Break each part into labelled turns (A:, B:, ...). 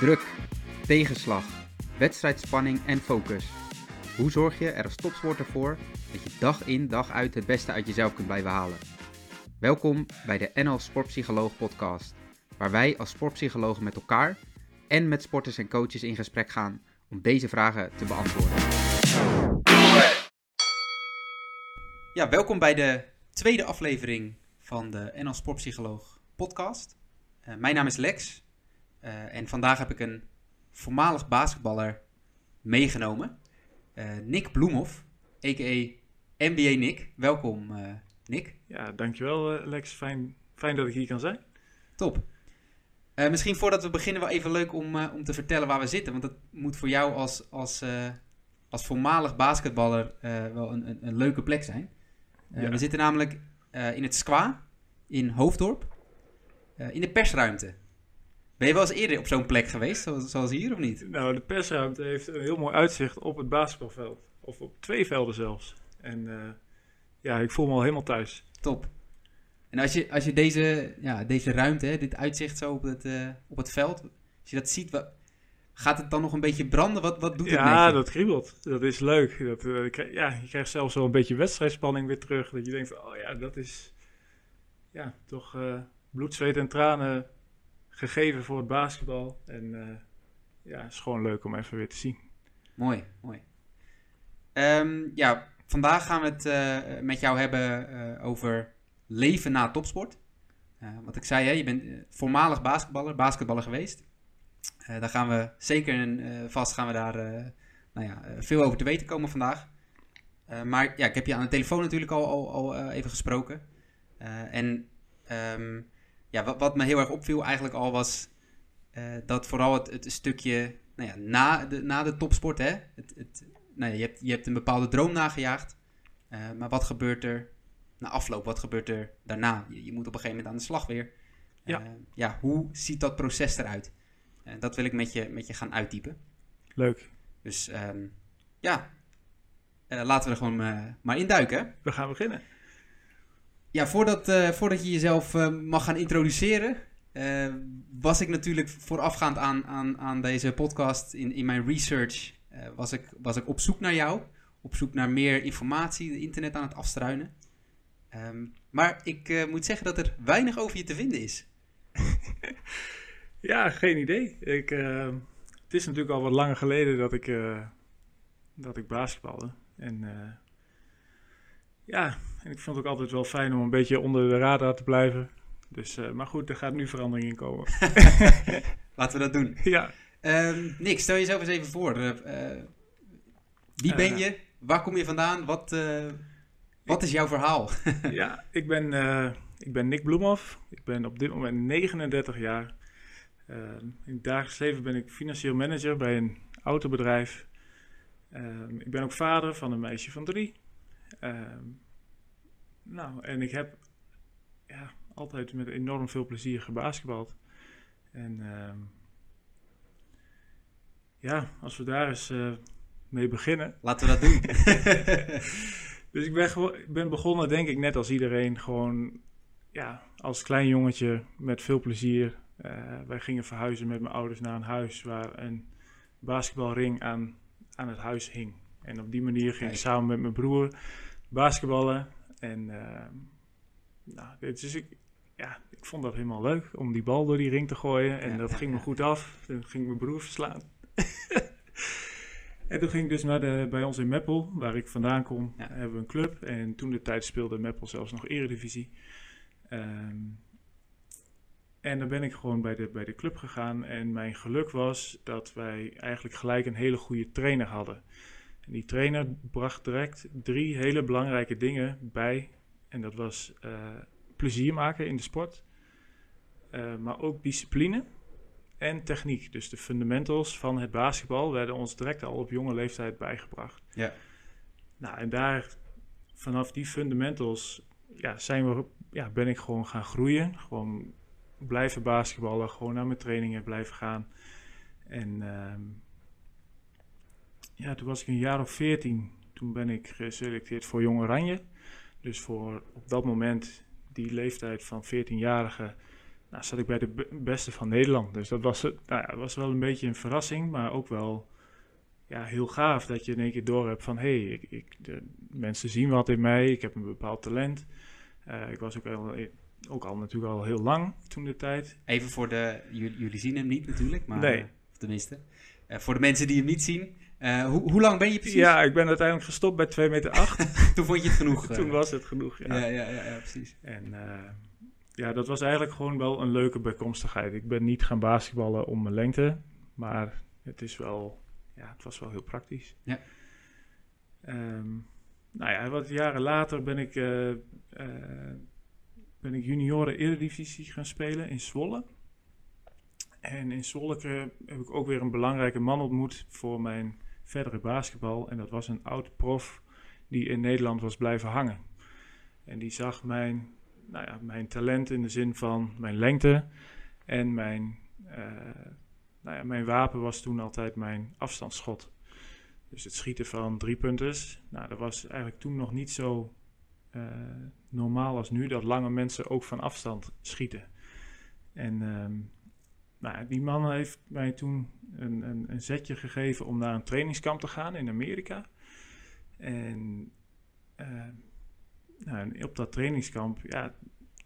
A: Druk, tegenslag, wedstrijdspanning en focus. Hoe zorg je er als topsporter voor dat je dag in dag uit het beste uit jezelf kunt blijven halen? Welkom bij de NL Sportpsycholoog podcast, waar wij als sportpsychologen met elkaar en met sporters en coaches in gesprek gaan om deze vragen te beantwoorden. Ja, welkom bij de tweede aflevering van de NL Sportpsycholoog podcast. Uh, mijn naam is Lex uh, en vandaag heb ik een voormalig basketballer meegenomen. Uh, Nick Bloemhoff, a.k.a. NBA Nick. Welkom Nick.
B: Ja, dankjewel Lex. Fijn, fijn dat ik hier kan zijn.
A: Top. misschien voordat we beginnen wel even leuk om, om te vertellen waar we zitten. Want dat moet voor jou als, als, als voormalig basketballer wel een, een, een, leuke plek zijn. Ja. We zitten namelijk in het Squa in Hoofddorp. in de persruimte. Ben je wel eens eerder op zo'n plek geweest, zoals, hier, of niet?
B: Nou, de persruimte heeft een heel mooi uitzicht op het basketbalveld. Of op twee velden zelfs. En uh, ja, ik voel me al helemaal thuis.
A: Top. En als je, als je deze, ja, deze ruimte, dit uitzicht zo op het, uh, op het veld, als je dat ziet, wat, gaat het dan nog een beetje branden? Wat, wat doet het
B: Ja, dat kriebelt. Dat is leuk. Dat, uh, ja, je krijgt zelfs zo een beetje wedstrijdspanning weer terug. Dat je denkt, van, oh ja, dat is ja, toch bloed, zweet en tranen gegeven voor het basketbal. En uh, ja, is gewoon leuk om even weer te zien.
A: Mooi, mooi. Um, ja, vandaag gaan we het uh, met jou hebben uh, over leven na topsport. wat ik zei, hè, je bent voormalig basketballer, basketballer geweest. daar gaan we zeker en vast gaan we daar nou ja, veel over te weten komen vandaag. maar ja, ik heb je aan de telefoon natuurlijk al, al, al even gesproken. en um, ja, wat, wat me heel erg opviel eigenlijk al was uh, dat vooral het, het stukje nou ja, na, de, na de topsport, hè, het, het, nou ja, je, hebt, je hebt een bepaalde droom nagejaagd, uh, maar wat gebeurt er na afloop? Wat gebeurt er daarna? Je, je moet op een gegeven moment aan de slag weer. Ja. Uh, ja, hoe ziet dat proces eruit? dat wil ik met je, met je gaan uitdiepen.
B: Leuk.
A: Dus um, ja, laten we er gewoon maar in duiken.
B: We gaan beginnen.
A: Ja, voordat, uh, voordat je jezelf uh, mag gaan introduceren, uh, was ik natuurlijk voorafgaand aan, aan, aan deze podcast in, in mijn research, was, ik, was ik op zoek naar jou. Op zoek naar meer informatie, het internet aan het afstruinen. Um, maar ik moet zeggen dat er weinig over je te vinden is.
B: ja, geen idee. Ik, het is natuurlijk al wat langer geleden dat ik, dat ik basketbalde. En ja, en ik vond het ook altijd wel fijn om een beetje onder de radar te blijven. Dus, uh, maar goed, er gaat nu verandering in komen.
A: Laten we dat doen.
B: Ja.
A: Um, Nick, stel jezelf eens even voor. Uh, wie ben je? Waar kom je vandaan? Wat, wat is jouw verhaal?
B: ja, ik ben, ik ben Nick Bloemhoff. Ik ben op dit moment 39 jaar. Ehm, in het dagelijks leven ben ik financieel manager bij een autobedrijf. Ehm, ik ben ook vader van een meisje van drie. Um, nou, en ik heb ja, altijd met enorm veel plezier gebasketbald. En uh, ja, als we daar eens uh, mee beginnen.
A: Laten we dat doen.
B: dus ik ben, ben begonnen, denk ik, net als iedereen, gewoon ja, als klein jongetje met veel plezier. Uh, wij gingen verhuizen met mijn ouders naar een huis waar een basketbalring aan, aan het huis hing. En op die manier ging ik samen met mijn broer basketballen. En uh, nou, dus ik, ja, ik vond dat helemaal leuk om die bal door die ring te gooien. En dat ging me goed af. Toen ging mijn broer verslaan. en toen ging ik dus naar de, bij ons in Meppel, waar ik vandaan kom, hebben we een club. En toen de tijd speelde Meppel zelfs nog eredivisie. Um, en dan ben ik gewoon bij de, bij de club gegaan. En mijn geluk was dat wij eigenlijk gelijk een hele goede trainer hadden. Die trainer bracht direct drie hele belangrijke dingen bij. En dat was uh, plezier maken in de sport, uh, maar ook discipline en techniek. Dus de fundamentals van het basketbal werden ons direct al op jonge leeftijd bijgebracht.
A: Ja.
B: Nou, en daar, vanaf die fundamentals, ja, zijn we, ja, ben ik gewoon gaan groeien. Gewoon blijven basketballen, gewoon naar mijn trainingen blijven gaan. En uh, ja, toen was ik een jaar of veertien. Toen ben ik geselecteerd voor Jong Oranje. Dus voor op dat moment die leeftijd van 14-jarigen nou, zat ik bij de beste van Nederland. Dus dat was, nou ja, was wel een beetje een verrassing, maar ook wel ja, heel gaaf dat je in één keer door hebt van hé, hey, ik, ik, de mensen zien wat in mij, ik heb een bepaald talent. ik was ook al, ook al natuurlijk al heel lang toen de tijd.
A: Even voor de, jullie zien hem niet natuurlijk, maar
B: nee.
A: tenminste. voor de mensen die hem niet zien, uh, hoe, hoe lang ben je precies?
B: Ja, ik ben uiteindelijk gestopt bij 2 meter 8.
A: Toen vond je het genoeg?
B: Toen eh? was het genoeg,
A: ja. Ja, ja, ja, ja precies.
B: En uh, ja, dat was eigenlijk gewoon wel een leuke bijkomstigheid. Ik ben niet gaan basketballen om mijn lengte, maar het is wel, ja, het was wel heel praktisch.
A: Ja.
B: Um, nou ja, wat jaren later ben ik, ben ik junioren eredivisie gaan spelen in Zwolle. En in Zwolle heb ik ook weer een belangrijke man ontmoet voor mijn verdere basketbal. En dat was een oud prof die in Nederland was blijven hangen. En die zag mijn, nou ja, mijn talent in de zin van mijn lengte en mijn, uh, nou ja, mijn wapen was toen altijd mijn afstandsschot. Dus het schieten van drie punters. Nou, dat was eigenlijk toen nog niet zo uh, normaal als nu, dat lange mensen ook van afstand schieten. En um, nou, die man heeft mij toen een, een, een zetje gegeven om naar een trainingskamp te gaan in Amerika. En uh, nou, op dat trainingskamp, ja,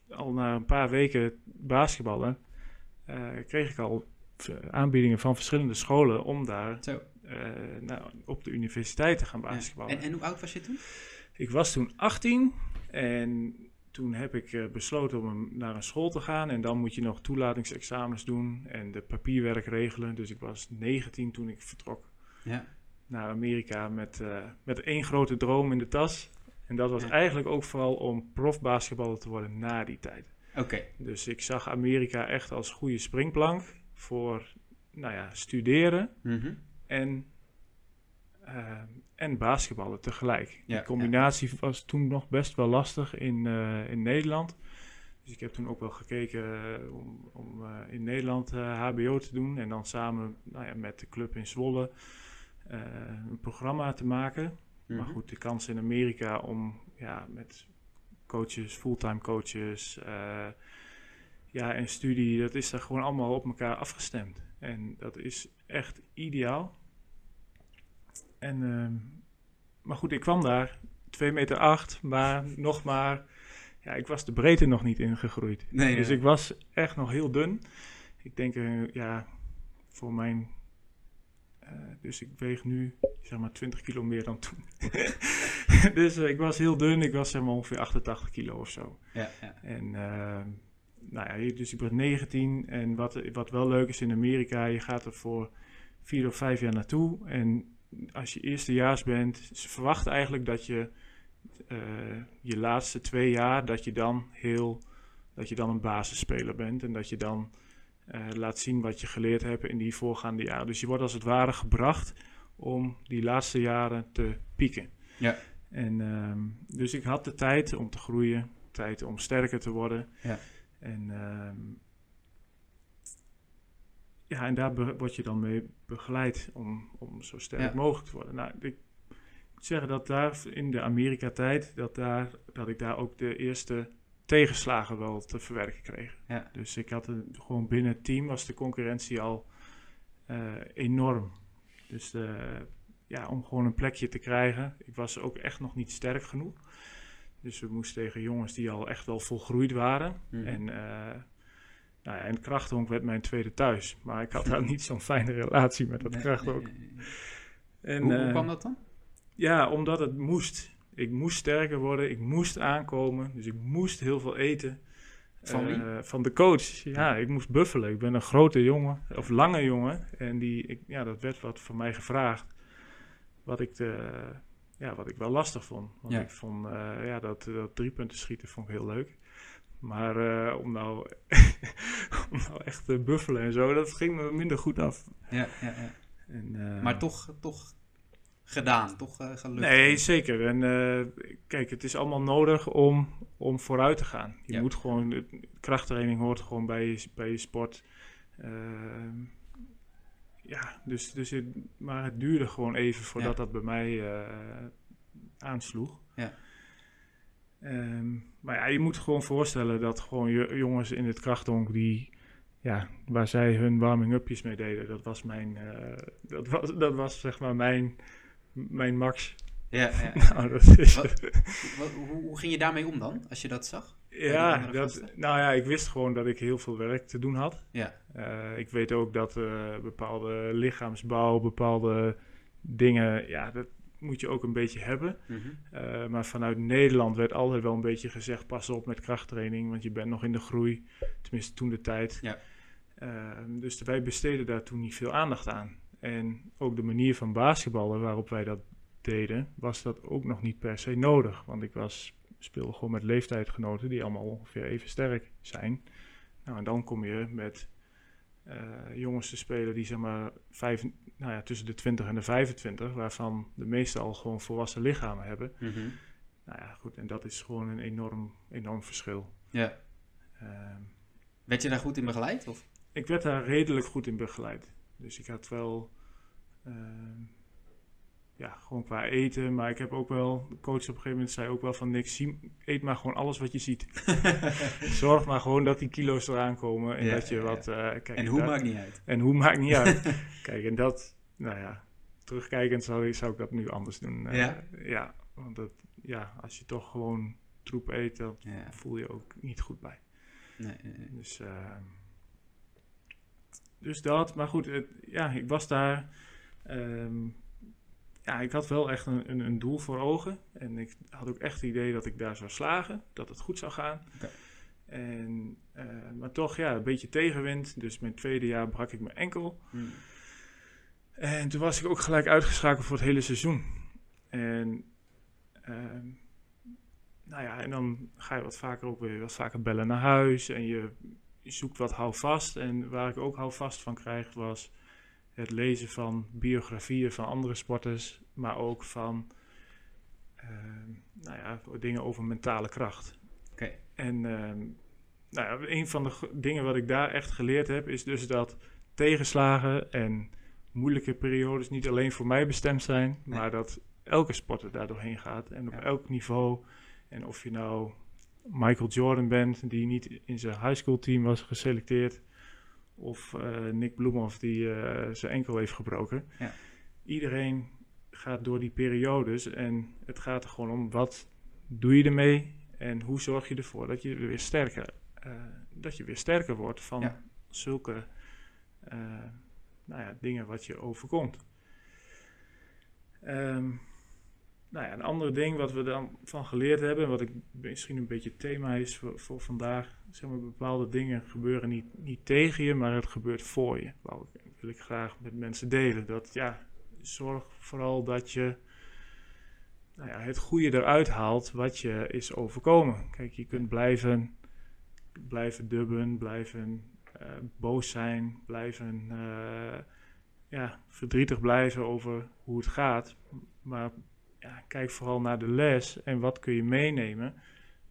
B: al na een paar weken basketballen, uh, kreeg ik al aanbiedingen van verschillende scholen om daar uh, nou, op de universiteit te gaan basketballen.
A: En, en hoe oud was je toen?
B: Ik was toen 18 en toen heb ik uh, besloten om naar een school te gaan. En dan moet je nog toelatingsexamens doen en de papierwerk regelen. Dus ik was 19 toen ik vertrok
A: ja.
B: naar Amerika met, uh, met één grote droom in de tas. En dat was ja. eigenlijk ook vooral om profbasketballer te worden na die tijd.
A: Oké.
B: Dus ik zag Amerika echt als goede springplank voor nou ja, studeren
A: mm -hmm.
B: en uh, en basketballen tegelijk.
A: Ja,
B: die combinatie ja. was toen nog best wel lastig in, uh, in Nederland. Dus ik heb toen ook wel gekeken uh, om, om uh, in Nederland HBO te doen. En dan samen nou ja, met de club in Zwolle een programma te maken. Mm -hmm. Maar goed, de kans in Amerika om ja, met coaches, fulltime coaches ja, en studie, dat is daar gewoon allemaal op elkaar afgestemd. En dat is echt ideaal. En, uh, maar goed, ik kwam daar, 2 meter 8, maar nog maar, ja, ik was de breedte nog niet ingegroeid.
A: Nee,
B: dus ik was echt nog heel dun. Ik denk, uh, ja, voor mijn, uh, dus ik weeg nu, zeg maar, 20 kilo meer dan toen. dus uh, ik was heel dun, ik was zeg maar ongeveer 88 kilo of zo.
A: Ja, ja.
B: En, nou ja, dus ik was 19 en wat, wat wel leuk is in Amerika, je gaat er voor vier of vijf jaar naartoe en als je eerstejaars bent, ze verwachten eigenlijk dat je uh, je laatste twee jaar, dat je dan heel, dat je dan een basisspeler bent en dat je dan uh, laat zien wat je geleerd hebt in die voorgaande jaren. Dus je wordt als het ware gebracht om die laatste jaren te pieken.
A: Ja.
B: En um, dus ik had de tijd om te groeien, tijd om sterker te worden.
A: Ja.
B: En um, ja, en daar word je dan mee begeleid om, om zo sterk ja. mogelijk te worden. Nou, ik moet zeggen dat daar in de Amerika-tijd, dat, daar, dat ik daar ook de eerste tegenslagen wel te verwerken kreeg.
A: Ja.
B: Dus ik had een, gewoon binnen het team was de concurrentie al uh, enorm. Dus uh, ja, om gewoon een plekje te krijgen. Ik was ook echt nog niet sterk genoeg. Dus we moesten tegen jongens die al echt wel volgroeid waren.
A: Mhm.
B: Mm. En uh, nou ja, en krachthonk werd mijn tweede thuis. Maar ik had daar niet zo'n fijne relatie met dat
A: Nee,
B: krachthonk.
A: nee, nee, nee.
B: En,
A: Hoe, hoe
B: eh,
A: kwam dat dan?
B: Ja, omdat het moest. Ik moest sterker worden, ik moest aankomen. Dus ik moest heel veel eten.
A: Van wie?
B: Eh, van de coach. Ja, ik moest buffelen. Ik ben een grote jongen, of lange jongen. En die, ik, ja, dat werd wat van mij gevraagd. Wat ik, de, ja, wat ik wel lastig vond. Want
A: Ja.
B: ik vond eh, ja, dat, dat drie punten schieten vond ik heel leuk. Maar eh, om, nou, om nou echt te buffelen en zo, dat ging me minder goed af.
A: Ja, ja, ja.
B: En, eh,
A: Maar toch, toch gedaan, toch eh, gelukt.
B: Nee, zeker. En kijk, het is allemaal nodig om, om vooruit te gaan. Je
A: Ja.
B: moet gewoon, krachttraining hoort gewoon bij je, bij je sport. Ehm, ja, dus, dus het, maar het duurde gewoon even voordat
A: Ja.
B: dat bij mij aansloeg.
A: Ja.
B: Ehm, maar ja, je moet gewoon voorstellen dat gewoon jongens in het krachtdonk die, ja, waar zij hun warming-upjes mee deden, dat was mijn, uh, dat was, dat was zeg maar mijn, mijn max.
A: Ja, ja. nou, dat is... wat, hoe, hoe, ging je daarmee om dan, als je dat zag?
B: Ja, dat, nou ja, ik wist gewoon dat ik heel veel werk te doen had.
A: Ja.
B: Uh, ik weet ook dat uh, bepaalde lichaamsbouw, bepaalde dingen, ja, dat, moet je ook een beetje hebben. Mhm. Eh, maar vanuit Nederland werd altijd wel een beetje gezegd: pas op met krachttraining, want je bent nog in de groei. Tenminste, toen de tijd.
A: Ja.
B: Ehm, dus wij besteden daar toen niet veel aandacht aan. En ook de manier van basketballen waarop wij dat deden, was dat ook nog niet per se nodig. Want ik was, speelde gewoon met leeftijdgenoten die allemaal ongeveer even sterk zijn. Nou, en dan kom je met jongens te spelen die zeg maar vijf, nou ja, tussen de 20 en de 25, waarvan de meeste al gewoon volwassen lichamen hebben.
A: Mhm.
B: Nou ja, goed, en dat is gewoon een enorm, enorm verschil.
A: Ja.
B: Uh,
A: werd je daar goed in begeleid? Of?
B: Ik werd daar redelijk goed in begeleid. Dus ik had wel, uh, ja, gewoon qua eten. Maar ik heb ook wel, de coach op een gegeven moment zei ook wel van niks, eet maar gewoon alles wat je ziet. Zorg maar gewoon dat die kilo's eraan komen en dat je wat... Uh,
A: kijk, en hoe maakt niet uit.
B: En hoe maakt niet uit. kijk, en dat, nou ja, terugkijkend zou, zou ik dat nu anders doen.
A: Uh, ja?
B: Ja, want dat, ja, als je toch gewoon troep eet, dan voel je ook niet goed bij.
A: Nee, nee, nee.
B: Dus, uh, dus dat, maar goed, het, ja, ik was daar... Um, ja, ik had wel echt een, een, een, doel voor ogen. En ik had ook echt het idee dat ik daar zou slagen, dat het goed zou gaan. En, uh, maar toch, ja, een beetje tegenwind. Dus mijn tweede jaar brak ik mijn enkel.
A: Hmm.
B: En toen was ik ook gelijk uitgeschakeld voor het hele seizoen. En, uh, nou ja, en dan ga je wat vaker ook weer wat vaker bellen naar huis. En je, je zoekt wat houvast. En waar ik ook houvast van krijg was het lezen van biografieën van andere sporters, maar ook van ehm, nou ja, dingen over mentale kracht.
A: Oké.
B: En uh, nou ja, een van de dingen wat ik daar echt geleerd heb, is dus dat tegenslagen en moeilijke periodes niet alleen voor mij bestemd zijn, maar dat elke sporter daar doorheen gaat en op elk niveau. En of je nou Michael Jordan bent, die niet in zijn high school team was geselecteerd, of uh, Nick Bloemhoff die uh, zijn enkel heeft gebroken.
A: Ja.
B: Iedereen gaat door die periodes en het gaat er gewoon om wat doe je ermee en hoe zorg je ervoor dat je weer sterker, uh, dat je weer sterker wordt van
A: ja.
B: zulke nou ja, dingen wat je overkomt. Um, nou ja, een ander ding wat we dan van geleerd hebben, wat ik misschien een beetje thema is voor, vandaag, zeg maar, bepaalde dingen gebeuren niet, niet tegen je, maar het gebeurt voor je. Dat wil ik graag met mensen delen. Dat ja, zorg vooral dat je nou ja, het goede eruit haalt wat je is overkomen. Kijk, je kunt blijven, blijven dubben, blijven uh, boos zijn, blijven uh, ja, verdrietig blijven over hoe het gaat. Maar ja, kijk vooral naar de les en wat kun je meenemen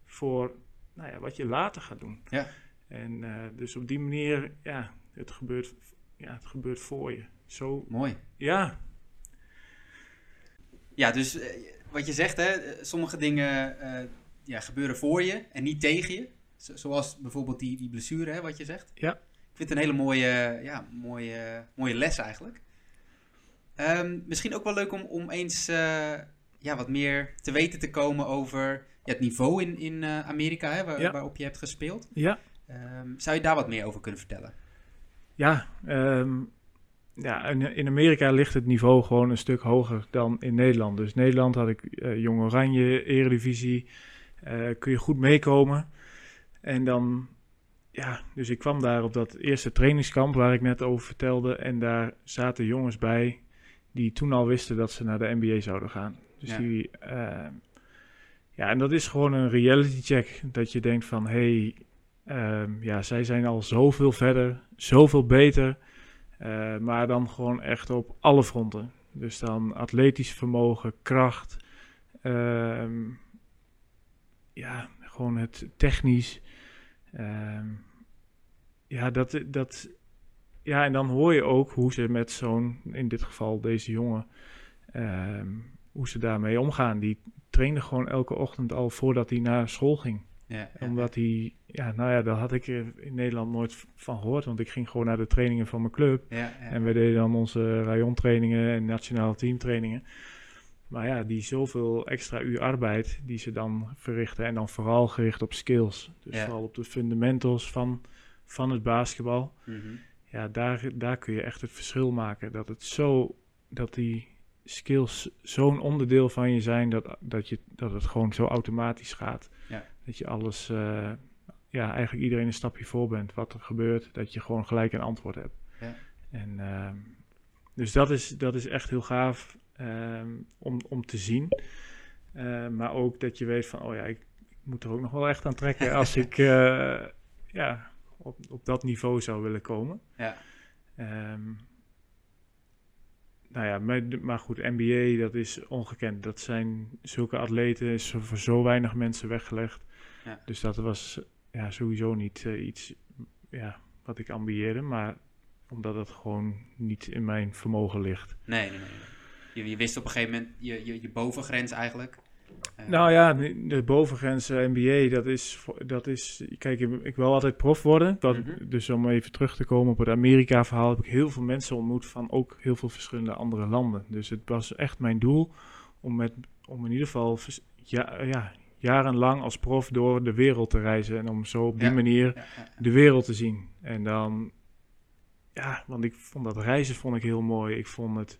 B: voor nou ja, wat je later gaat doen.
A: Ja.
B: En uh, dus op die manier, ja, het gebeurt, ja, het gebeurt voor je. Zo,
A: Mooi.
B: Ja.
A: Ja, dus uh, wat je zegt, hè, sommige dingen uh, ja, gebeuren voor je en niet tegen je. zoals bijvoorbeeld die, die blessure, hè, wat je zegt.
B: Ja.
A: Ik vind het een hele mooie, ja, mooie, mooie les eigenlijk. Um, misschien ook wel leuk om, om eens ja, wat meer te weten te komen over ja, het niveau in, in uh, Amerika, hè, waar, waarop je hebt gespeeld.
B: Ja.
A: Um, zou je daar wat meer over kunnen vertellen?
B: Ja, um, ja in, in, Amerika ligt het niveau gewoon een stuk hoger dan in Nederland. Dus Nederland had ik uh, Jong Oranje, Eredivisie, uh, kun je goed meekomen. En dan, ja, dus ik kwam daar op dat eerste trainingskamp waar ik net over vertelde. En daar zaten jongens bij die toen al wisten dat ze naar de NBA zouden gaan. Dus ja. die, uh, ja, en dat is gewoon een reality check. Dat je denkt van, hé, hey, um, ja, zij zijn al zoveel verder, zoveel beter. Uh, maar dan gewoon echt op alle fronten. Dus dan atletisch vermogen, kracht. Um, ja, gewoon het technisch. Um, ja, dat, dat, ja, en dan hoor je ook hoe ze met zo'n, in dit geval deze jongen, um, hoe ze daarmee omgaan. Die trainde gewoon elke ochtend al voordat hij naar school ging. Ja, Omdat hij, ja, nou ja, daar had ik in Nederland nooit van gehoord. Want ik ging gewoon naar de trainingen van mijn club. Ja, en we deden dan onze rayontrainingen en nationale teamtrainingen. Maar ja, die zoveel extra uur arbeid die ze dan verrichten. En dan vooral gericht op skills. Dus vooral op de fundamentals van, van het basketbal. Mhm. Ja, daar, daar kun je echt het verschil maken. Dat het zo, dat die skills zo'n onderdeel van je zijn dat, dat, je, dat het gewoon zo automatisch gaat. Ja. Dat je alles, uh, ja, eigenlijk iedereen een stapje voor bent. Wat er gebeurt, dat je gewoon gelijk een antwoord hebt. Ja. En, uh, dus dat is, dat is echt heel gaaf uh, om, om te zien. Uh, maar ook dat je weet van, oh ja, ik, ik, moet er ook nog wel echt aan trekken als ik uh, ja, op, op dat niveau zou willen komen. Ja. Um, nou ja, maar, maar, goed, NBA, dat is ongekend. Dat zijn zulke atleten, is voor zo weinig mensen weggelegd. Ja. Dus dat was ja, sowieso niet uh, iets ja, wat ik ambieerde, maar omdat het gewoon niet in mijn vermogen ligt.
A: Nee, nee, nee. Je, je wist op een gegeven moment je, je, je bovengrens eigenlijk.
B: Nou ja, de, bovengrens uh, NBA, dat is, dat is... Kijk, ik wil altijd prof worden. Dat, mm -hmm. Dus om even terug te komen op het Amerika-verhaal... heb ik heel veel mensen ontmoet van ook heel veel verschillende andere landen. Dus het was echt mijn doel om, met, om in ieder geval ja, ja, jarenlang als prof door de wereld te reizen. En om zo op die manier ja, ja, de wereld te zien. En dan... Ja, want ik vond dat reizen vond ik heel mooi. Ik vond het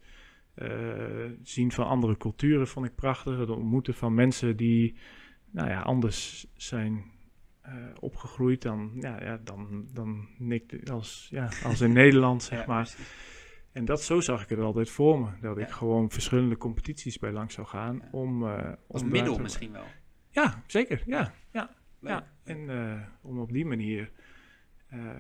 B: zien van andere culturen vond ik prachtig. Het ontmoeten van mensen die nou ja, anders zijn uh, opgegroeid dan, ja, ja, dan, dan nikt als, ja, als in Nederland, zeg ja, maar. En dat, zo zag ik het altijd voor me. Dat ik gewoon verschillende competities bij langs zou gaan. Om, uh,
A: als middel misschien wel.
B: Ja, zeker. Ja, ja, ja. En om op die manier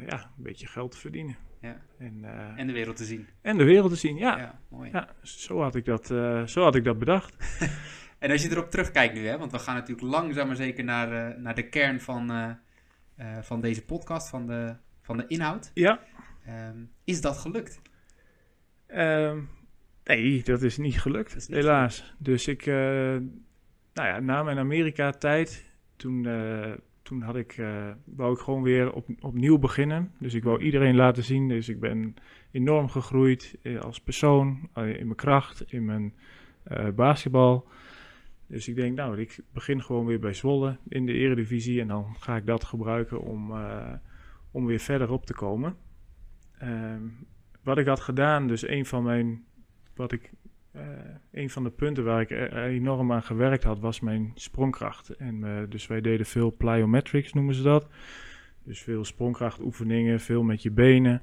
B: ja, een beetje geld te verdienen.
A: Ja. En, uh, en de wereld te zien.
B: En de wereld te zien, ja. Ja, mooi. ja zo, had ik dat, uh, zo had ik dat bedacht.
A: en als je erop terugkijkt nu, hè, want we gaan natuurlijk langzaam maar zeker naar, uh, naar de kern van, van deze podcast, van de, van de inhoud.
B: Ja.
A: Um, is dat gelukt?
B: Um, nee, dat is niet gelukt, is niet helaas. Gelukt. Dus ik, nou ja, na mijn Amerika-tijd, toen toen had ik, uh, wou ik gewoon weer op, opnieuw beginnen. Dus ik wou iedereen laten zien. Dus ik ben enorm gegroeid eh, als persoon, uh, in mijn kracht, in mijn basketbal. Dus ik denk, nou, ik begin gewoon weer bij Zwolle in de eredivisie. En dan ga ik dat gebruiken om, om weer verder op te komen. Ehm, wat ik had gedaan, dus een van mijn, wat ik uh, een van de punten waar ik enorm aan gewerkt had, was mijn sprongkracht. En, uh, dus wij deden veel plyometrics, noemen ze dat. Dus veel sprongkrachtoefeningen, veel met je benen.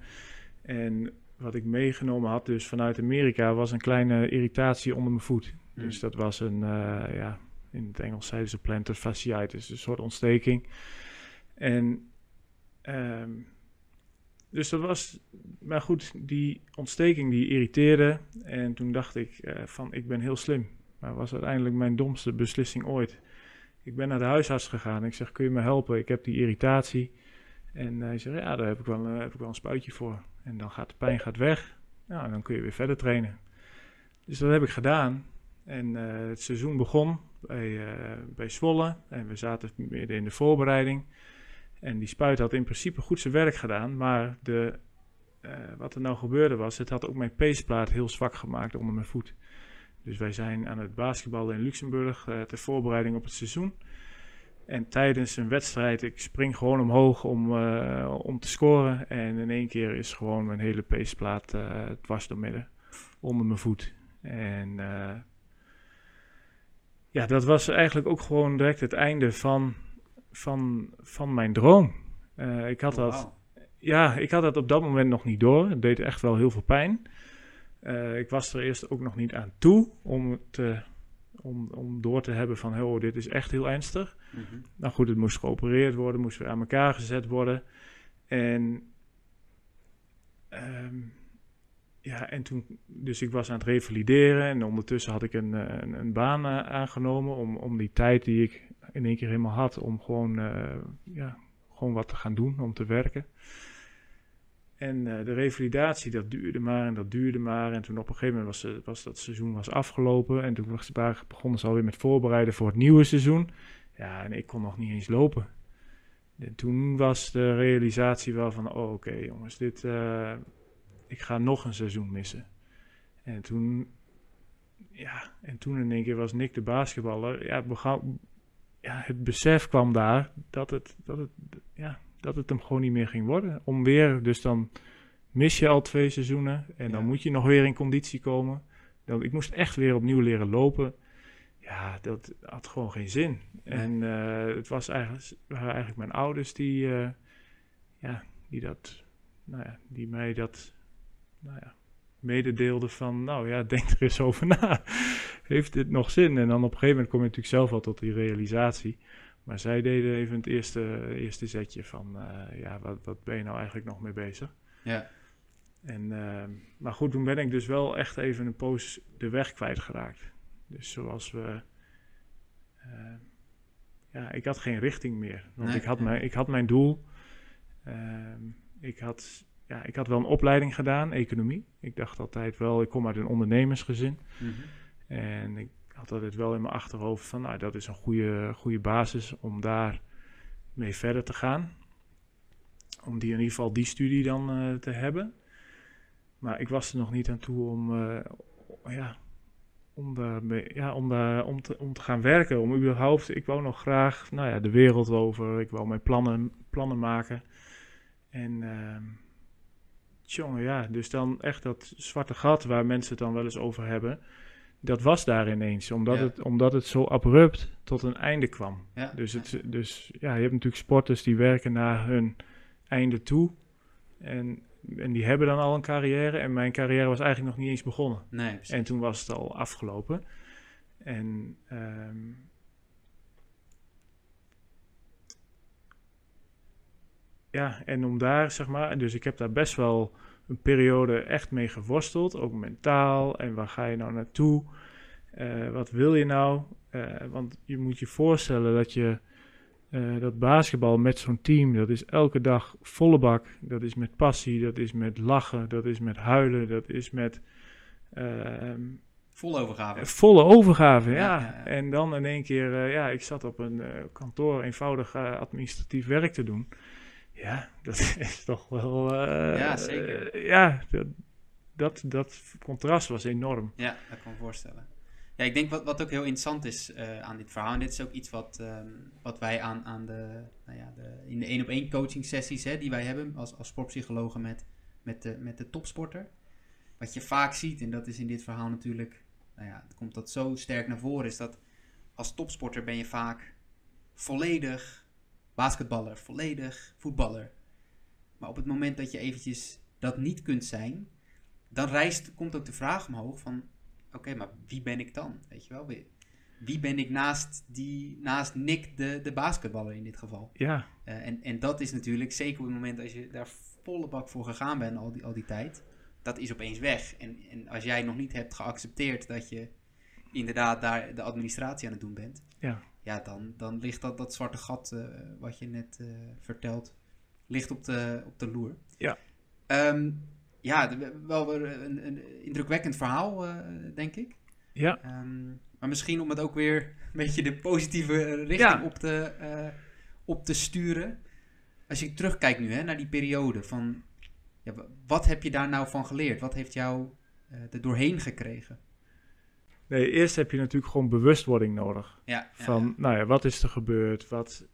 B: En wat ik meegenomen had, dus vanuit Amerika, was een kleine irritatie onder mijn voet. Mm. Dus dat was een, uh, ja, in het Engels zeiden ze plantar fasciitis, een soort ontsteking. En um, dus dat was, maar goed, die ontsteking die irriteerde. En toen dacht ik uh, van, ik ben heel slim. Maar was uiteindelijk mijn domste beslissing ooit. Ik ben naar de huisarts gegaan. Ik zeg, kun je me helpen? Ik heb die irritatie. En hij zegt, ja, daar heb ik, wel, uh, heb ik wel een spuitje voor. En dan gaat de pijn gaat weg. Nou, dan kun je weer verder trainen. Dus dat heb ik gedaan. En uh, het seizoen begon bij, bij Zwolle. En we zaten midden in de voorbereiding. En die spuit had in principe goed zijn werk gedaan, maar de, uh, wat er nou gebeurde was, het had ook mijn peesplaat heel zwak gemaakt onder mijn voet. Dus wij zijn aan het basketballen in Luxemburg uh, ter voorbereiding op het seizoen. En tijdens een wedstrijd, ik spring gewoon omhoog om, uh, om te scoren. En in één keer is gewoon mijn hele peesplaat dwars door midden onder mijn voet. En ja, dat was eigenlijk ook gewoon direct het einde van van, van mijn droom. Uh, ik had oh, dat. Ja, ik had dat op dat moment nog niet door. Het deed echt wel heel veel pijn. Uh, ik was er eerst ook nog niet aan toe om, te, om, om door te hebben van, oh, dit is echt heel ernstig. Mm -hmm. Nou goed, het moest geopereerd worden, moest weer aan elkaar gezet worden. En, um, ja, en toen, dus ik was aan het revalideren en ondertussen had ik een, een, een baan uh, aangenomen om, om die tijd die ik in één keer helemaal had om gewoon, uh, ja, gewoon wat te gaan doen, om te werken. En de revalidatie, dat duurde maar en dat duurde maar. En toen op een gegeven moment was, was dat seizoen was afgelopen. En toen begonnen ze alweer met voorbereiden voor het nieuwe seizoen. Ja, en ik kon nog niet eens lopen. En toen was de realisatie wel van, oh oké jongens, dit, ik ga nog een seizoen missen. En toen, ja, en toen in één keer was Nick de basketballer. Ja, begon, ja, het besef kwam daar dat het, dat, het, ja, dat het hem gewoon niet meer ging worden. Om weer, dus dan mis je al twee seizoenen en dan moet je nog weer in conditie komen. Dan, ik moest echt weer opnieuw leren lopen. Ja, dat had gewoon geen zin. En uh, het was eigenlijk, waren eigenlijk mijn ouders die, uh, ja, die, dat, nou ja, die mij dat nou ja, mededeelde van, nou ja, denk er eens over na. Heeft dit nog zin? En dan op een gegeven moment kom je natuurlijk zelf al tot die realisatie. Maar zij deden even het eerste, eerste zetje van, uh, ja, wat, wat ben je nou eigenlijk nog mee bezig?
A: Ja.
B: En, uh, maar goed, toen ben ik dus wel echt even een poos de weg kwijtgeraakt. Dus zoals we... Uh, ja, ik had geen richting meer. Want nee, ik, had mijn, ik had mijn doel. Ehm, ik had ja, ik had wel een opleiding gedaan, economie. Ik dacht altijd wel, ik kom uit een ondernemersgezin. Mhm. En ik had altijd wel in mijn achterhoofd van, nou, dat is een goede, goede basis om daar mee verder te gaan. Om die in ieder geval die studie dan uh, te hebben. Maar ik was er nog niet aan toe om, uh, ja, om, daar ja, om, daar, om, te, om te gaan werken. Om überhaupt, ik wou nog graag nou ja, de wereld over. Ik wou mijn plannen, plannen maken. En... Uh, Jongen, ja. Dus dan echt dat zwarte gat waar mensen het dan wel eens over hebben. Dat was daar ineens, omdat, het, omdat het zo abrupt tot een einde kwam.
A: Ja.
B: Dus, het, dus ja, je hebt natuurlijk sporters die werken naar hun einde toe. En, en die hebben dan al een carrière. En mijn carrière was eigenlijk nog niet eens begonnen.
A: Nee,
B: en toen was het al afgelopen. En um, ja, en om daar, zeg maar, dus ik heb daar best wel een periode echt mee geworsteld, ook mentaal. En waar ga je nou naartoe? Uh, wat wil je nou? Uh, want je moet je voorstellen dat je uh, dat basketbal met zo'n team, dat is elke dag volle bak. Dat is met passie, dat is met lachen, dat is met huilen, dat is met.
A: Ehm, volle overgave.
B: Volle overgave, ja. ja, ja. En dan in één keer, ja, ik zat op een kantoor eenvoudig administratief werk te doen. Ja, dat is toch wel. Uh,
A: ja, zeker.
B: Uh, ja, dat, dat, contrast was enorm.
A: Ja, dat kan ik me voorstellen. Ja, ik denk wat, wat ook heel interessant is uh, aan dit verhaal, en dit is ook iets wat, um, wat wij aan, aan de, nou ja, de, in de één op één coaching sessies hè, die wij hebben als, als sportpsychologen met, met, de, met de topsporter. Wat je vaak ziet, en dat is in dit verhaal natuurlijk, nou ja, het komt dat zo sterk naar voren, is dat als topsporter ben je vaak volledig basketballer, volledig voetballer. Maar op het moment dat je eventjes dat niet kunt zijn, dan rijst, komt ook de vraag omhoog van, oké, maar wie ben ik dan? Weet je wel, wie ben ik naast, die, naast Nick, de, de basketballer in dit geval?
B: Ja.
A: Uh, en, en dat is natuurlijk, zeker op het moment als je daar volle bak voor gegaan bent al die, al die tijd, dat is opeens weg. En, en als jij nog niet hebt geaccepteerd dat je inderdaad daar de administratie aan het doen bent,
B: ja
A: ja, dan, dan ligt dat, dat zwarte gat uh, wat je net uh, vertelt, ligt op de, op de loer.
B: Ja.
A: Um, ja, wel weer een, een indrukwekkend verhaal, uh, denk ik.
B: Ja.
A: Um, maar misschien om het ook weer een beetje de positieve richting ja. op, te, op te sturen. Als je terugkijkt nu hè, naar die periode van... Ja, wat heb je daar nou van geleerd? Wat heeft jou er doorheen gekregen?
B: Nee, eerst heb je natuurlijk gewoon bewustwording nodig.
A: Ja,
B: van,
A: ja.
B: nou ja, wat is er gebeurd? Wat,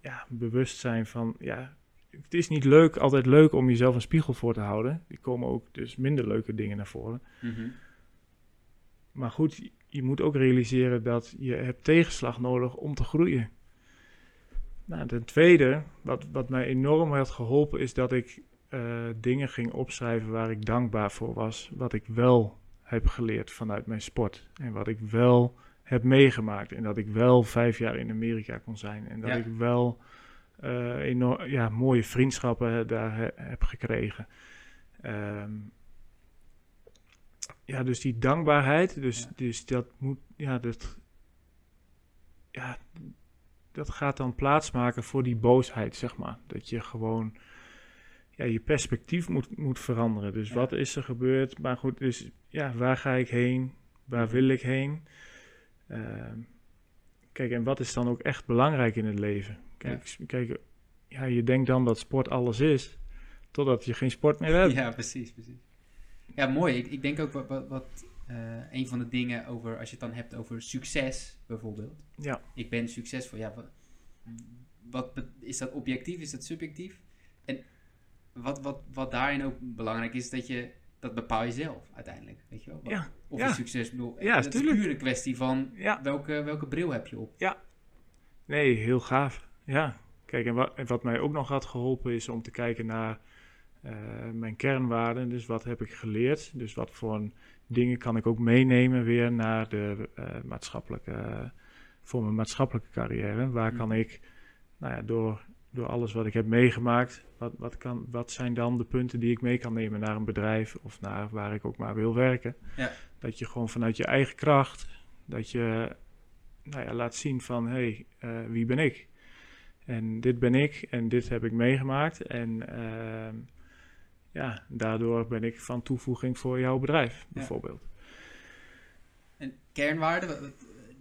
B: ja, bewustzijn van, ja, het is niet leuk, altijd leuk om jezelf een spiegel voor te houden. Er komen ook dus minder leuke dingen naar voren.
A: Mm -hmm.
B: Maar goed, je moet ook realiseren dat je hebt tegenslag nodig om te groeien. Nou, ten tweede, wat, wat mij enorm had geholpen, is dat ik uh, dingen ging opschrijven waar ik dankbaar voor was. Wat ik wel heb geleerd vanuit mijn sport. En wat ik wel heb meegemaakt. En dat ik wel vijf jaar in Amerika kon zijn. En dat
A: ja.
B: ik wel uh, enorm, ja, mooie vriendschappen daar he, heb gekregen. Um, ja, dus die dankbaarheid. Dus,
A: ja.
B: dus dat moet, ja, dat, ja, dat gaat dan plaatsmaken voor die boosheid, zeg maar. Dat je gewoon ja, je perspectief moet, moet veranderen. Dus wat is er gebeurd? Maar goed, dus ja, waar ga ik heen? Waar wil ik heen? Ehm, kijk, en wat is dan ook echt belangrijk in het leven? Kijk, kijk ja, je denkt dan dat sport alles is, totdat je geen sport meer hebt.
A: Ja, precies, precies. Ja, mooi. Ik, ik denk ook wat, wat, wat uh, een van de dingen over, als je het dan hebt over succes bijvoorbeeld.
B: Ja.
A: Ik ben succesvol. Ja, wat, wat is dat objectief? Is dat subjectief? Wat, wat, wat daarin ook belangrijk is, dat je dat bepaal je zelf uiteindelijk. Weet je wel?
B: ja.
A: Of
B: ja.
A: je succes bedoel.
B: Ja,
A: het is puur een kwestie van
B: ja.
A: welke, welke bril heb je op.
B: Ja. Nee, heel gaaf. Ja. Kijk, en wat, en wat mij ook nog had geholpen is om te kijken naar uh, mijn kernwaarden. Dus wat heb ik geleerd? Dus wat voor dingen kan ik ook meenemen weer naar de uh, maatschappelijke, voor mijn maatschappelijke carrière? Waar kan ik, nou ja, door, door alles wat ik heb meegemaakt, wat, wat, kan, wat zijn dan de punten die ik mee kan nemen naar een bedrijf of naar waar ik ook maar wil werken?
A: Ja.
B: Dat je gewoon vanuit je eigen kracht, dat je nou ja, laat zien van, hé, hey, uh, wie ben ik? En dit ben ik en dit heb ik meegemaakt. En uh, ja, daardoor ben ik van toevoeging voor jouw bedrijf, bijvoorbeeld.
A: En kernwaarden,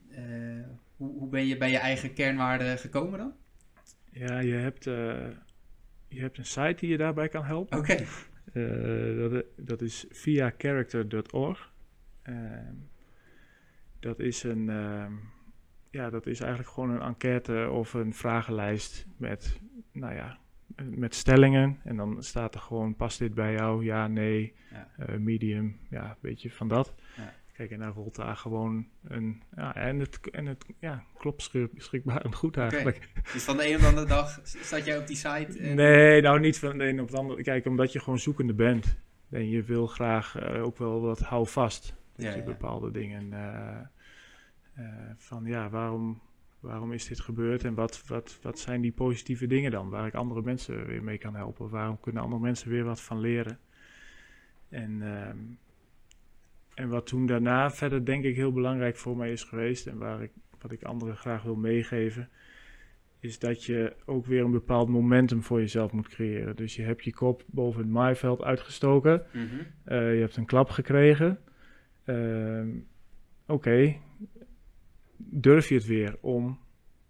A: uh, hoe, hoe ben je bij je eigen kernwaarden gekomen dan?
B: Ja, je hebt, uh, je hebt een site die je daarbij kan helpen.
A: Oké. Okay.
B: Uh, dat, dat is via character.org. dat is een ja, dat is eigenlijk gewoon een enquête of een vragenlijst met, nou ja, met stellingen. En dan staat er gewoon, past dit bij jou? Ja, nee,
A: ja.
B: Uh, medium, ja, een beetje van dat.
A: Ja.
B: Kijk, en dan rolt daar gewoon een, ja, en het, en het ja, klopt schrikbarend goed eigenlijk.
A: Okay. Dus van de een op de andere dag zat jij op die site? En...
B: Nee, nou niet van de een op de andere. Kijk, omdat je gewoon zoekende bent. En je wil graag uh, ook wel wat hou vast. Dat
A: Ja,
B: je
A: ja.
B: bepaalde dingen... Uh, uh, van ja, waarom, waarom is dit gebeurd en wat, wat, wat zijn die positieve dingen dan, waar ik andere mensen weer mee kan helpen? Waarom kunnen andere mensen weer wat van leren? En, uh, en wat toen daarna verder denk ik heel belangrijk voor mij is geweest en waar ik, wat ik anderen graag wil meegeven, is dat je ook weer een bepaald momentum voor jezelf moet creëren. Dus je hebt je kop boven het maaiveld uitgestoken,
A: mm -hmm.
B: uh, je hebt een klap gekregen. Uh, Oké, okay, durf je het weer om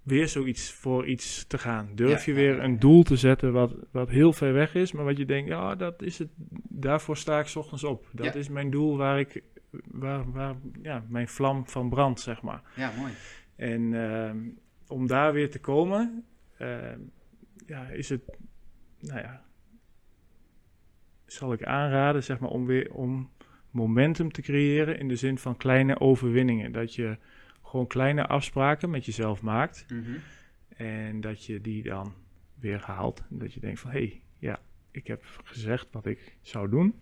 B: weer zoiets voor iets te gaan? Durf
A: Ja,
B: je weer
A: ja, ja,
B: een doel te zetten wat, wat heel ver weg is, maar wat je denkt, ja, dat is het, daarvoor sta ik ochtends op. Dat is mijn doel waar ik, waar, waar, ja, mijn vlam van brandt, zeg maar.
A: Ja, mooi.
B: En ehm, om daar weer te komen, ehm, ja, is het, nou ja, zal ik aanraden, zeg maar, om weer om momentum te creëren in de zin van kleine overwinningen. Dat je gewoon kleine afspraken met jezelf maakt
A: Mhm.
B: en dat je die dan weer haalt. En dat je denkt van, hé, hey, ja, ik heb gezegd wat ik zou doen.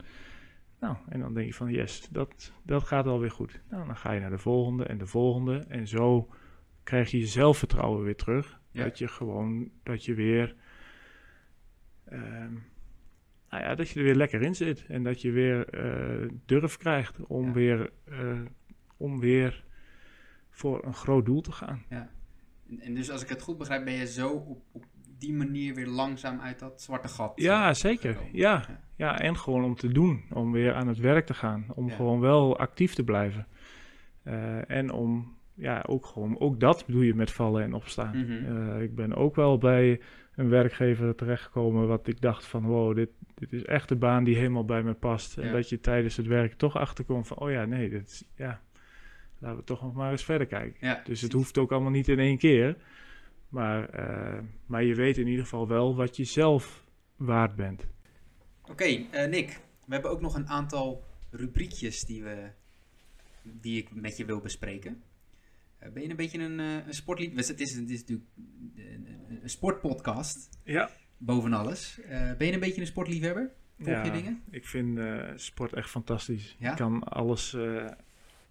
B: Nou, en dan denk je van, yes, dat, dat gaat alweer goed. Nou, dan ga je naar de volgende en de volgende. En zo krijg je je zelfvertrouwen weer terug.
A: Ja.
B: Dat je gewoon, dat je weer, ehm, nou ja, dat je er weer lekker in zit. En dat je weer eh, durf krijgt om,
A: Ja.
B: weer, eh, om weer voor een groot doel te gaan.
A: Ja. En, en dus als ik het goed begrijp, ben je zo op, op die manier weer langzaam uit dat zwarte gat.
B: Ja,
A: eh,
B: zeker.
A: gekomen.
B: Ja.
A: Ja.
B: En gewoon om te doen. Om weer aan het werk te gaan. Om
A: Ja.
B: gewoon wel actief te blijven. Eh, en om, ja, ook gewoon, ook dat doe je met vallen en opstaan.
A: Mhm.
B: Eh, ik ben ook wel bij een werkgever terechtgekomen wat ik dacht van, wow, dit, dit is echt de baan die helemaal bij me past. En dat je tijdens het werk toch achterkomt van, oh ja, nee, dit is, ja, laten we toch nog maar eens verder kijken.
A: Ja,
B: Dus het hoeft ook allemaal niet in één keer. Maar, eh, maar je weet in ieder geval wel wat je zelf waard bent.
A: Oké, eh, Nick. We hebben ook nog een aantal rubriekjes die, we, die ik met je wil bespreken. Eh, ben je een beetje een, uh, een sportliefhebber? Het is, het is natuurlijk een, een sportpodcast,
B: Ja,
A: boven alles. Ben je een beetje een sportliefhebber? Volg
B: ja
A: je dingen?
B: ik vind sport echt fantastisch.
A: Ja?
B: Ik kan alles,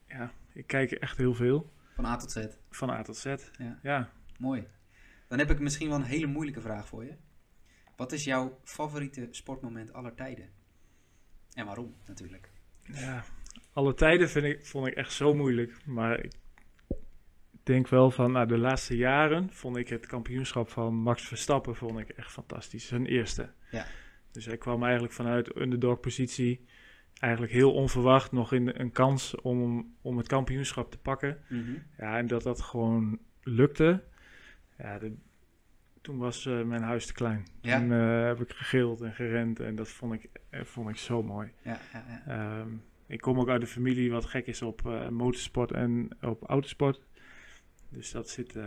B: ja, ik kijk echt heel veel.
A: Van A tot Z?
B: Van A tot Z,
A: ja.
B: ja.
A: Mooi. Dan heb ik misschien wel een hele moeilijke vraag voor je. Wat is jouw favoriete sportmoment aller tijden? En waarom natuurlijk?
B: Ja, alle tijden vind ik, vond ik echt zo moeilijk. Maar ik denk wel van, nou, de laatste jaren vond ik het kampioenschap van Max Verstappen vond ik echt fantastisch. Zijn eerste.
A: Ja.
B: Dus hij kwam eigenlijk vanuit underdog positie. Eigenlijk heel onverwacht nog in een kans om, om het kampioenschap te pakken.
A: Mhm.
B: Ja, en dat dat gewoon lukte. Ja, de- toen was eh, mijn huis te klein.
A: Ja.
B: Toen eh, heb ik gegild en gerend en dat vond ik, eh, vond ik zo mooi.
A: Ja, ja, ja.
B: Ehm, ik kom ook uit een familie wat gek is op motorsport en op autosport. Dus dat zit,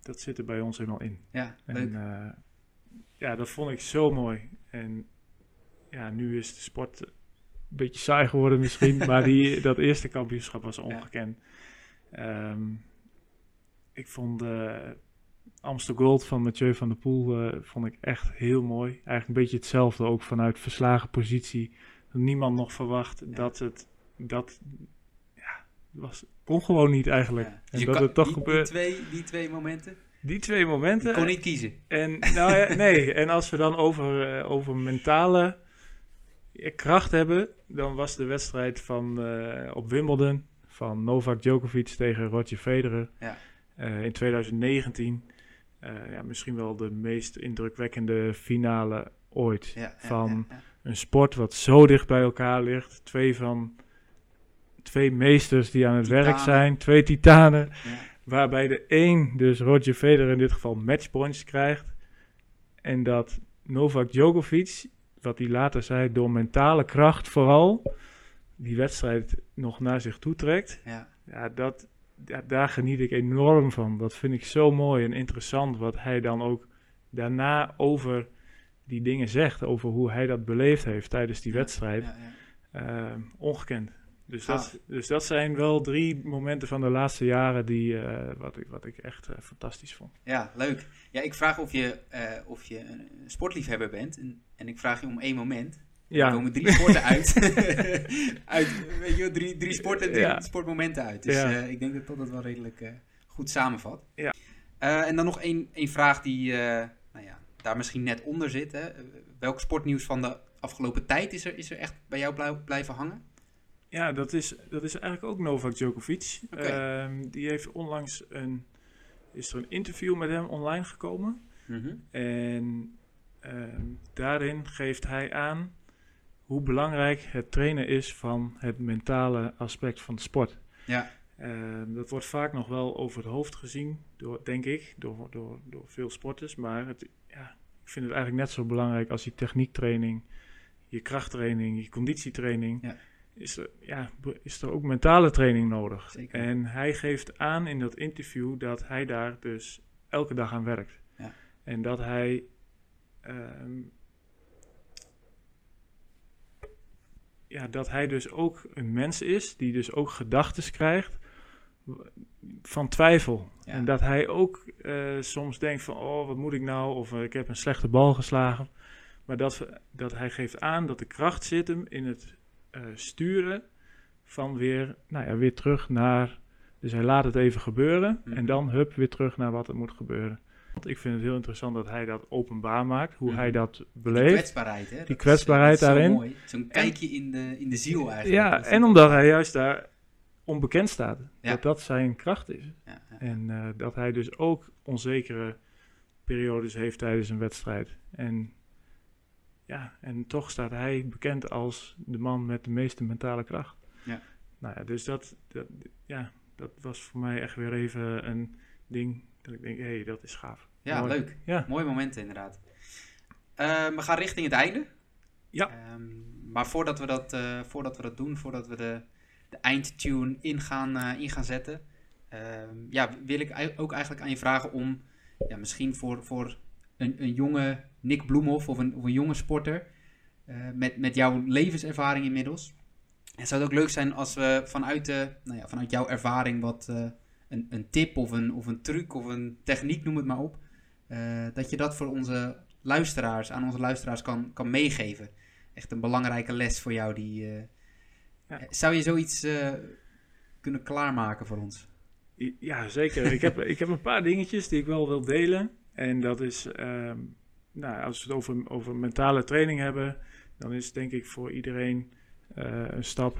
B: dat zit er bij ons helemaal in.
A: ja leuk.
B: En ja, dat vond ik zo mooi. En ja, nu is de sport een beetje saai geworden misschien, maar die, dat eerste kampioenschap was ongekend. Ehm, ik vond Amstel Gold van Mathieu van der Poel eh, vond ik echt heel mooi. Eigenlijk een beetje hetzelfde, ook vanuit verslagen positie. Niemand nog verwacht dat het, dat, ja, was, kon gewoon niet eigenlijk.
A: Ja. Dus
B: En
A: je
B: dat
A: kan-
B: het toch
A: die, die,
B: gebeurt.
A: twee, die twee momenten,
B: Die twee
A: je
B: momenten.
A: kon niet kiezen.
B: En, nou ja, nee, en als we dan over, eh, over mentale kracht hebben, dan was de wedstrijd van, eh, op Wimbledon van Novak Djokovic tegen Roger Federer
A: Ja.
B: eh, in 2019. Eh, ja, misschien wel de meest indrukwekkende finale ooit.
A: Ja,
B: Van-
A: ja.
B: Een sport wat zo dicht bij elkaar ligt. Twee van twee meesters die aan het werk zijn. Twee titanen. Waarbij de een, dus Roger Federer in dit geval, matchpoints krijgt. En dat Novak Djokovic, wat hij later zei, door mentale kracht vooral, die wedstrijd nog naar zich toe trekt.
A: Ja.
B: Ja, dat, ja, daar geniet ik enorm van. Dat vind ik zo mooi en interessant wat hij dan ook daarna over die dingen zegt. Over hoe hij dat beleefd heeft tijdens die wedstrijd.
A: Ja, ja.
B: Eh, ongekend. Dus dat, dus dat zijn wel drie momenten van de laatste jaren die, eh, wat, ik, wat ik echt eh, fantastisch vond.
A: Ja, leuk. Ja, ik vraag of je, of je een sportliefhebber bent. En, en ik vraag je om één moment. Er
B: Ja,
A: komen drie sporten uit. uit weet je, drie, drie sporten, drie
B: Ja.
A: sportmomenten uit. Dus
B: Ja.
A: eh, ik denk dat dat het wel redelijk eh, goed samenvat.
B: Ja.
A: Eh, en dan nog één, één vraag die eh, nou ja, daar misschien net onder zit. Hè. Welk sportnieuws van de afgelopen tijd is er, is er echt bij jou blij- blijven hangen?
B: ja dat, is, dat is eigenlijk ook Novak Djokovic. Ehm, die heeft onlangs een, is er een interview met hem online gekomen.
A: Mhm.
B: En ehm, daarin geeft hij aan hoe belangrijk het trainen is van het mentale aspect van de sport.
A: Ja,
B: Ehm, dat wordt vaak nog wel over het hoofd gezien, door, denk ik, door, door, door veel sporters. Maar het, ja, ik vind het eigenlijk net zo belangrijk als je techniektraining, je krachttraining, je conditietraining.
A: Ja.
B: Is, er, ja, is er ook mentale training nodig.
A: Zeker.
B: En hij geeft aan in dat interview dat hij daar dus elke dag aan werkt.
A: Ja.
B: En dat hij ehm, ja, dat hij dus ook een mens is die dus ook gedachten krijgt van twijfel.
A: Ja.
B: En dat hij ook eh, soms denkt van, oh, wat moet ik nou? Of eh, ik heb een slechte bal geslagen. Maar dat, dat hij geeft aan dat de kracht zit hem in het eh, sturen van weer, nou ja, weer terug naar... Dus hij laat het even gebeuren
A: Mhm.
B: en dan hup, weer terug naar wat er moet gebeuren. Want ik vind het heel interessant dat hij dat openbaar maakt, hoe
A: Mhm.
B: hij dat
A: die
B: beleeft.
A: kwetsbaarheid. Hè? Dat is, eh,
B: kwetsbaarheid
A: dat is zo
B: daarin.
A: mooi. Zo'n kijkje in de, in de ziel eigenlijk.
B: Ja,
A: Dat
B: en omdat hij juist daar onbekend staat.
A: Ja.
B: Dat dat zijn kracht is.
A: Ja, ja.
B: En eh, dat hij dus ook onzekere periodes heeft tijdens een wedstrijd. En ja, en toch staat hij bekend als de man met de meeste mentale kracht.
A: Ja.
B: Nou ja, dus dat, dat, ja, dat was voor mij echt weer even een ding dat ik denk, hé, hey, dat is gaaf.
A: Ja,
B: Mooi.
A: leuk.
B: Ja.
A: Mooie momenten inderdaad. Eh, we gaan richting het einde.
B: Ja.
A: Ehm, maar voordat we, dat, eh, voordat we dat doen, voordat we de, de eindtune in gaan, eh, in gaan zetten, ehm, ja, wil ik ook eigenlijk aan je vragen om ja, misschien voor, voor een, een jonge Nick Bloemhoff of een, of een jonge sporter eh, met, met jouw levenservaring inmiddels. En zou het ook leuk zijn als we vanuit, de, nou ja, vanuit jouw ervaring wat een, een tip of een, of een truc of een techniek, noem het maar op, eh, dat je dat voor onze luisteraars, aan onze luisteraars kan, kan meegeven. Echt een belangrijke les voor jou. Die, eh,
B: Ja.
A: Zou je zoiets eh, kunnen klaarmaken voor ons?
B: Ja, zeker. ik, heb, ik heb een paar dingetjes die ik wel wil delen. En dat is, ehm, nou, als we het over, over mentale training hebben, dan is denk ik voor iedereen een stap,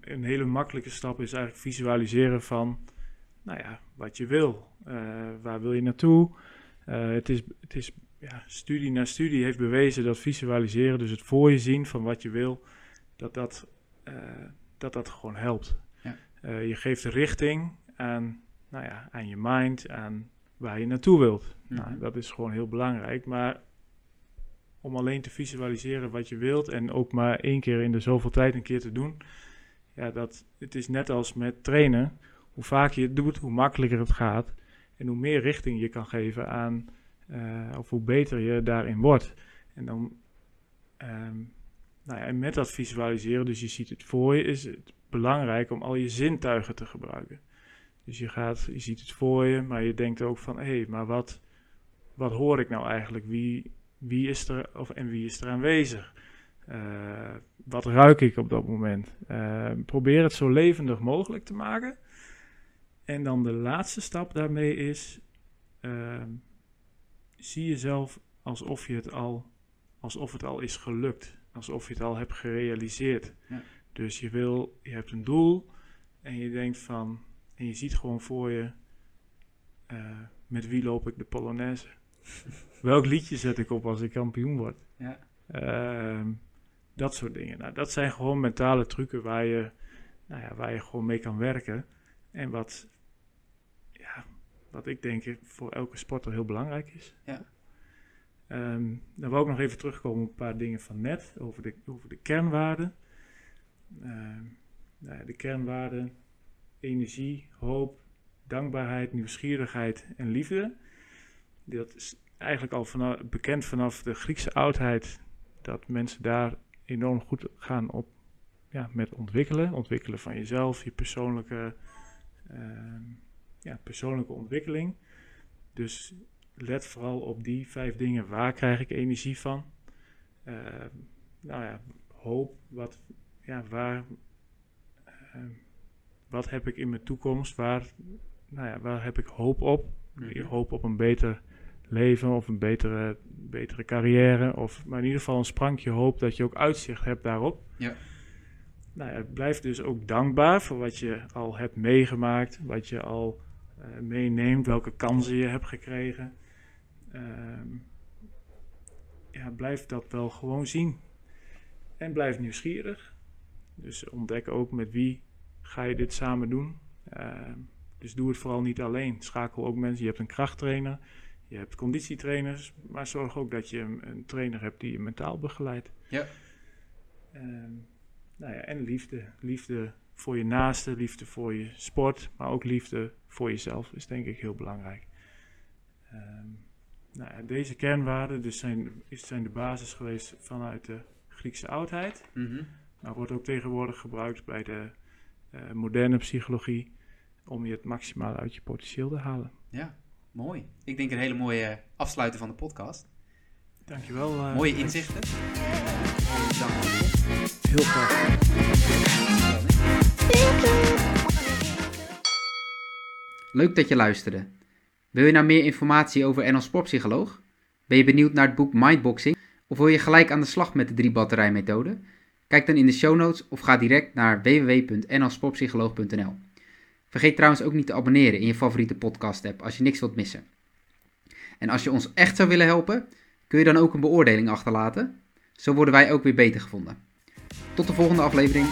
B: een hele makkelijke stap is eigenlijk visualiseren van, nou ja, wat je wil. Eh, waar wil je naartoe? Eh, het, is, het is ja, studie na studie heeft bewezen dat visualiseren, dus het voor je zien van wat je wil, dat dat, uh, dat, dat gewoon helpt. Ja. Je geeft richting aan, nou ja, aan je mind, aan waar je naartoe wilt. Mm nou, dat is gewoon heel belangrijk. Maar om alleen te visualiseren wat je wilt en ook maar één keer in de zoveel tijd een keer te doen, ja, dat, het is net als met trainen. Hoe vaker je het doet, hoe makkelijker het gaat. En hoe meer richting je kan geven aan, uh, of hoe beter je daarin wordt. En dan, um, nou ja, en met dat visualiseren, dus je ziet het voor je, is het belangrijk om al je zintuigen te gebruiken. Dus je, gaat, je ziet het voor je, maar je denkt ook van, hé, hey, maar wat, wat hoor ik nou eigenlijk? Wie, wie is er, of, en wie is er aanwezig? Uh, wat ruik ik op dat moment? Uh, probeer het zo levendig mogelijk te maken. En dan de laatste stap daarmee is, uh, zie jezelf alsof je het al, alsof het al is gelukt, alsof je het al hebt gerealiseerd. Ja. Dus je wil, je hebt een doel en je denkt van, en je ziet gewoon voor je, uh, met wie loop ik de Polonaise? Welk liedje zet ik op als ik kampioen word? Ja. Uh, dat soort dingen. Nou, dat zijn gewoon mentale trucken waar je, nou ja, waar je gewoon mee kan werken. En wat, ja, wat ik denk voor elke sporter heel belangrijk is. Ja. Um, dan wil ik nog even terugkomen op een paar dingen van net, over de, over de kernwaarden. Um, nou ja, de kernwaarden, energie, hoop, dankbaarheid, nieuwsgierigheid en liefde. Dat is eigenlijk al vanaf, bekend vanaf de Griekse oudheid, dat mensen daar enorm goed gaan op ja, met ontwikkelen. Ontwikkelen van jezelf, je persoonlijke, uh, ja, persoonlijke ontwikkeling. Dus let vooral op die vijf dingen. Waar krijg ik energie van? Uh, nou ja, hoop. Wat, ja, waar, uh, wat heb ik in mijn toekomst? Waar, nou ja, waar heb ik hoop op? Mm Hoop op een beter leven of een betere, betere carrière. Of maar in ieder geval een sprankje hoop dat je ook uitzicht hebt daarop. Ja. Nou ja, blijf dus ook dankbaar voor wat je al hebt meegemaakt, wat je al uh, meeneemt, welke kansen je hebt gekregen. Uh, ja, blijf dat wel gewoon zien. En blijf nieuwsgierig. Dus ontdek ook met wie ga je dit samen doen. Uh, dus doe het vooral niet alleen. Schakel ook mensen. Je hebt een krachttrainer. Je hebt conditietrainers, maar zorg ook dat je een, trainer hebt die je mentaal begeleidt. Ja. Ehm, nou ja, en liefde. Liefde voor je naaste, liefde voor je sport, maar ook liefde voor jezelf is denk ik heel belangrijk. Ehm, nou ja, deze kernwaarden dus zijn, zijn de basis geweest vanuit de Griekse oudheid, mm maar wordt ook tegenwoordig gebruikt bij de uh, moderne psychologie om je het maximaal uit je potentieel te halen.
A: Ja, Mooi. Ik denk een hele mooie afsluiten van de podcast.
B: Dankjewel.
A: Uh, mooie inzichten.
B: Dank Heel graag.
A: Leuk dat je luisterde. Wil je nou meer informatie over NL Sportpsycholoog? Ben je benieuwd naar het boek Mindboxing? Of wil je gelijk aan de slag met de drie batterijmethode? Kijk dan in de show notes of ga direct naar www.nlsportpsycholoog.nl. Vergeet trouwens ook niet te abonneren in je favoriete podcast app als je niks wilt missen. En als je ons echt zou willen helpen, kun je dan ook een beoordeling achterlaten. Zo worden wij ook weer beter gevonden. Tot de volgende aflevering.